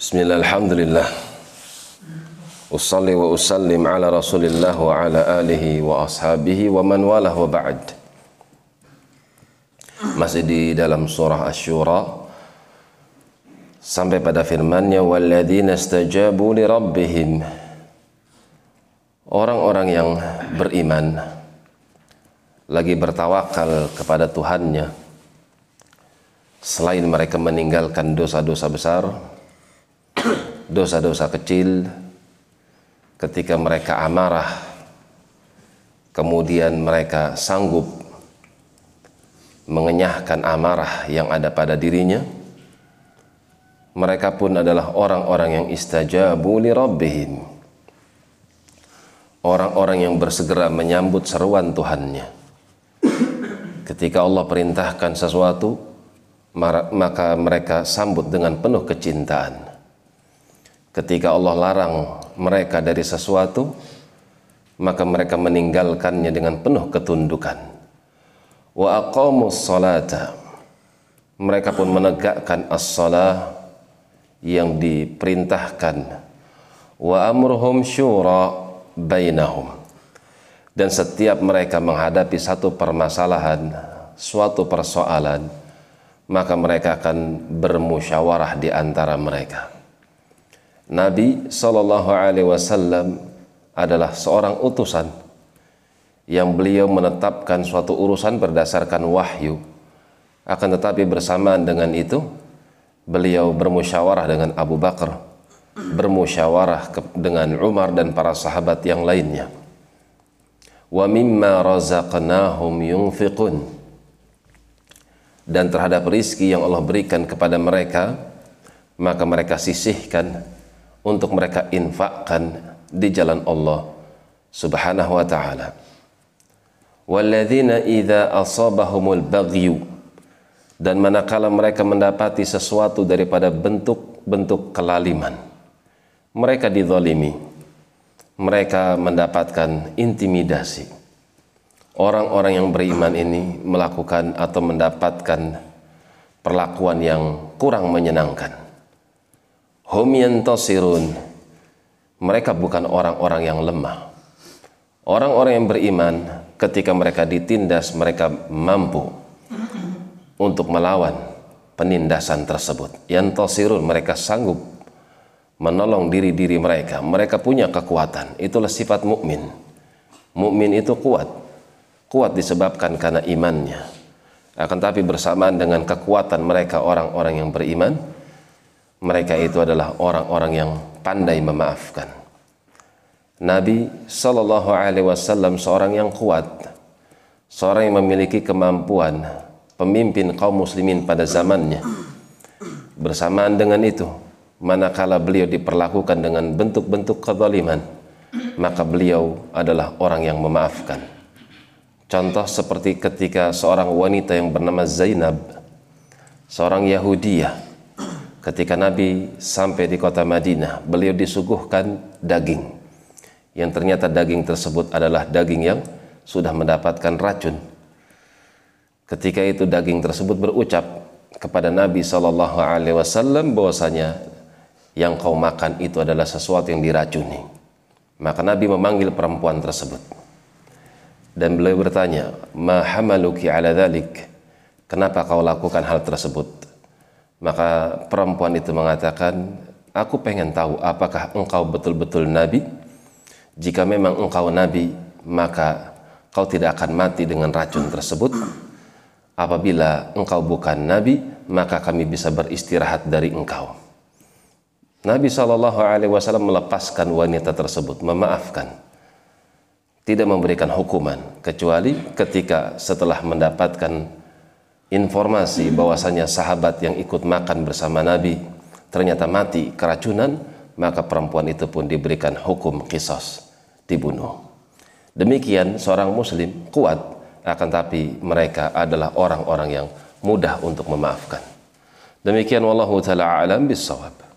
Bismillah, alhamdulillah. Usalli wa usallim ala rasulillah wa ala alihi wa ashabihi wa man walah wa ba'd. Masih di dalam surah Ash-Shura sampai pada firman-Nya walladzina istajabu li rabbihim orang-orang yang beriman lagi bertawakal kepada Tuhannya selain mereka meninggalkan dosa-dosa besar dosa-dosa kecil ketika mereka amarah kemudian mereka sanggup mengenyahkan amarah yang ada pada dirinya mereka pun adalah orang-orang yang istajabu li rabbihim. Orang-orang yang bersegera menyambut seruan Tuhannya. Ketika Allah perintahkan sesuatu maka mereka sambut dengan penuh kecintaan ketika Allah larang mereka dari sesuatu maka mereka meninggalkannya dengan penuh ketundukan. Wa aqamus salata mereka pun menegakkan as-salah yang diperintahkan. Wa amruhum syura bainahum. Dan setiap mereka menghadapi satu permasalahan suatu persoalan maka mereka akan bermusyawarah di antara mereka Nabi Shallallahu Alaihi Wasallam adalah seorang utusan yang beliau menetapkan suatu urusan berdasarkan wahyu. Akan tetapi bersamaan dengan itu, beliau bermusyawarah dengan Abu Bakar, bermusyawarah dengan Umar dan para sahabat yang lainnya. Wa mimma razaqnahum yunfiqun. Dan terhadap rizki yang Allah berikan kepada mereka, maka mereka sisihkan untuk mereka infakkan di jalan Allah Subhanahu wa taala. Walladzina idza asabahumul baghyu. Dan manakala mereka mendapati sesuatu daripada bentuk-bentuk kelaliman mereka dizalimi. Mereka mendapatkan intimidasi. Orang-orang yang beriman ini melakukan atau mendapatkan perlakuan yang kurang menyenangkan hum yantasirun mereka bukan orang-orang yang lemah. Orang-orang yang beriman ketika mereka ditindas mereka mampu untuk melawan penindasan tersebut. Yantasirun mereka sanggup menolong diri-diri mereka. Mereka punya kekuatan. Itulah sifat mukmin. Mukmin itu kuat. Kuat disebabkan karena imannya. Akan tapi bersamaan dengan kekuatan mereka orang-orang yang beriman mereka itu adalah orang-orang yang pandai memaafkan Nabi Shallallahu Alaihi Wasallam seorang yang kuat seorang yang memiliki kemampuan pemimpin kaum muslimin pada zamannya. Bersamaan dengan itu, manakala beliau diperlakukan dengan bentuk-bentuk kezaliman, maka beliau adalah orang yang memaafkan. Contoh seperti ketika seorang wanita yang bernama Zainab, seorang Yahudiyah, ketika Nabi sampai di kota Madinah, beliau disuguhkan daging, yang ternyata daging tersebut adalah daging yang sudah mendapatkan racun Ketika itu daging tersebut berucap kepada Nabi Shallallahu Alaihi Wasallam bahwasanya yang kau makan itu adalah sesuatu yang diracuni. Maka Nabi memanggil perempuan tersebut dan beliau bertanya, "Ma hamaluki ala dhalik?" Kenapa kau lakukan hal tersebut? Maka perempuan itu mengatakan, "Aku pengen tahu apakah engkau betul-betul nabi? Jika memang engkau nabi, maka kau tidak akan mati dengan racun tersebut." apabila engkau bukan nabi maka kami bisa beristirahat dari engkau Nabi Shallallahu Alaihi Wasallam melepaskan wanita tersebut memaafkan tidak memberikan hukuman kecuali ketika setelah mendapatkan informasi bahwasanya sahabat yang ikut makan bersama Nabi ternyata mati keracunan maka perempuan itu pun diberikan hukum kisos dibunuh demikian seorang muslim kuat akan tapi mereka adalah orang-orang yang mudah untuk memaafkan. Demikian wallahu taala alam bisawab.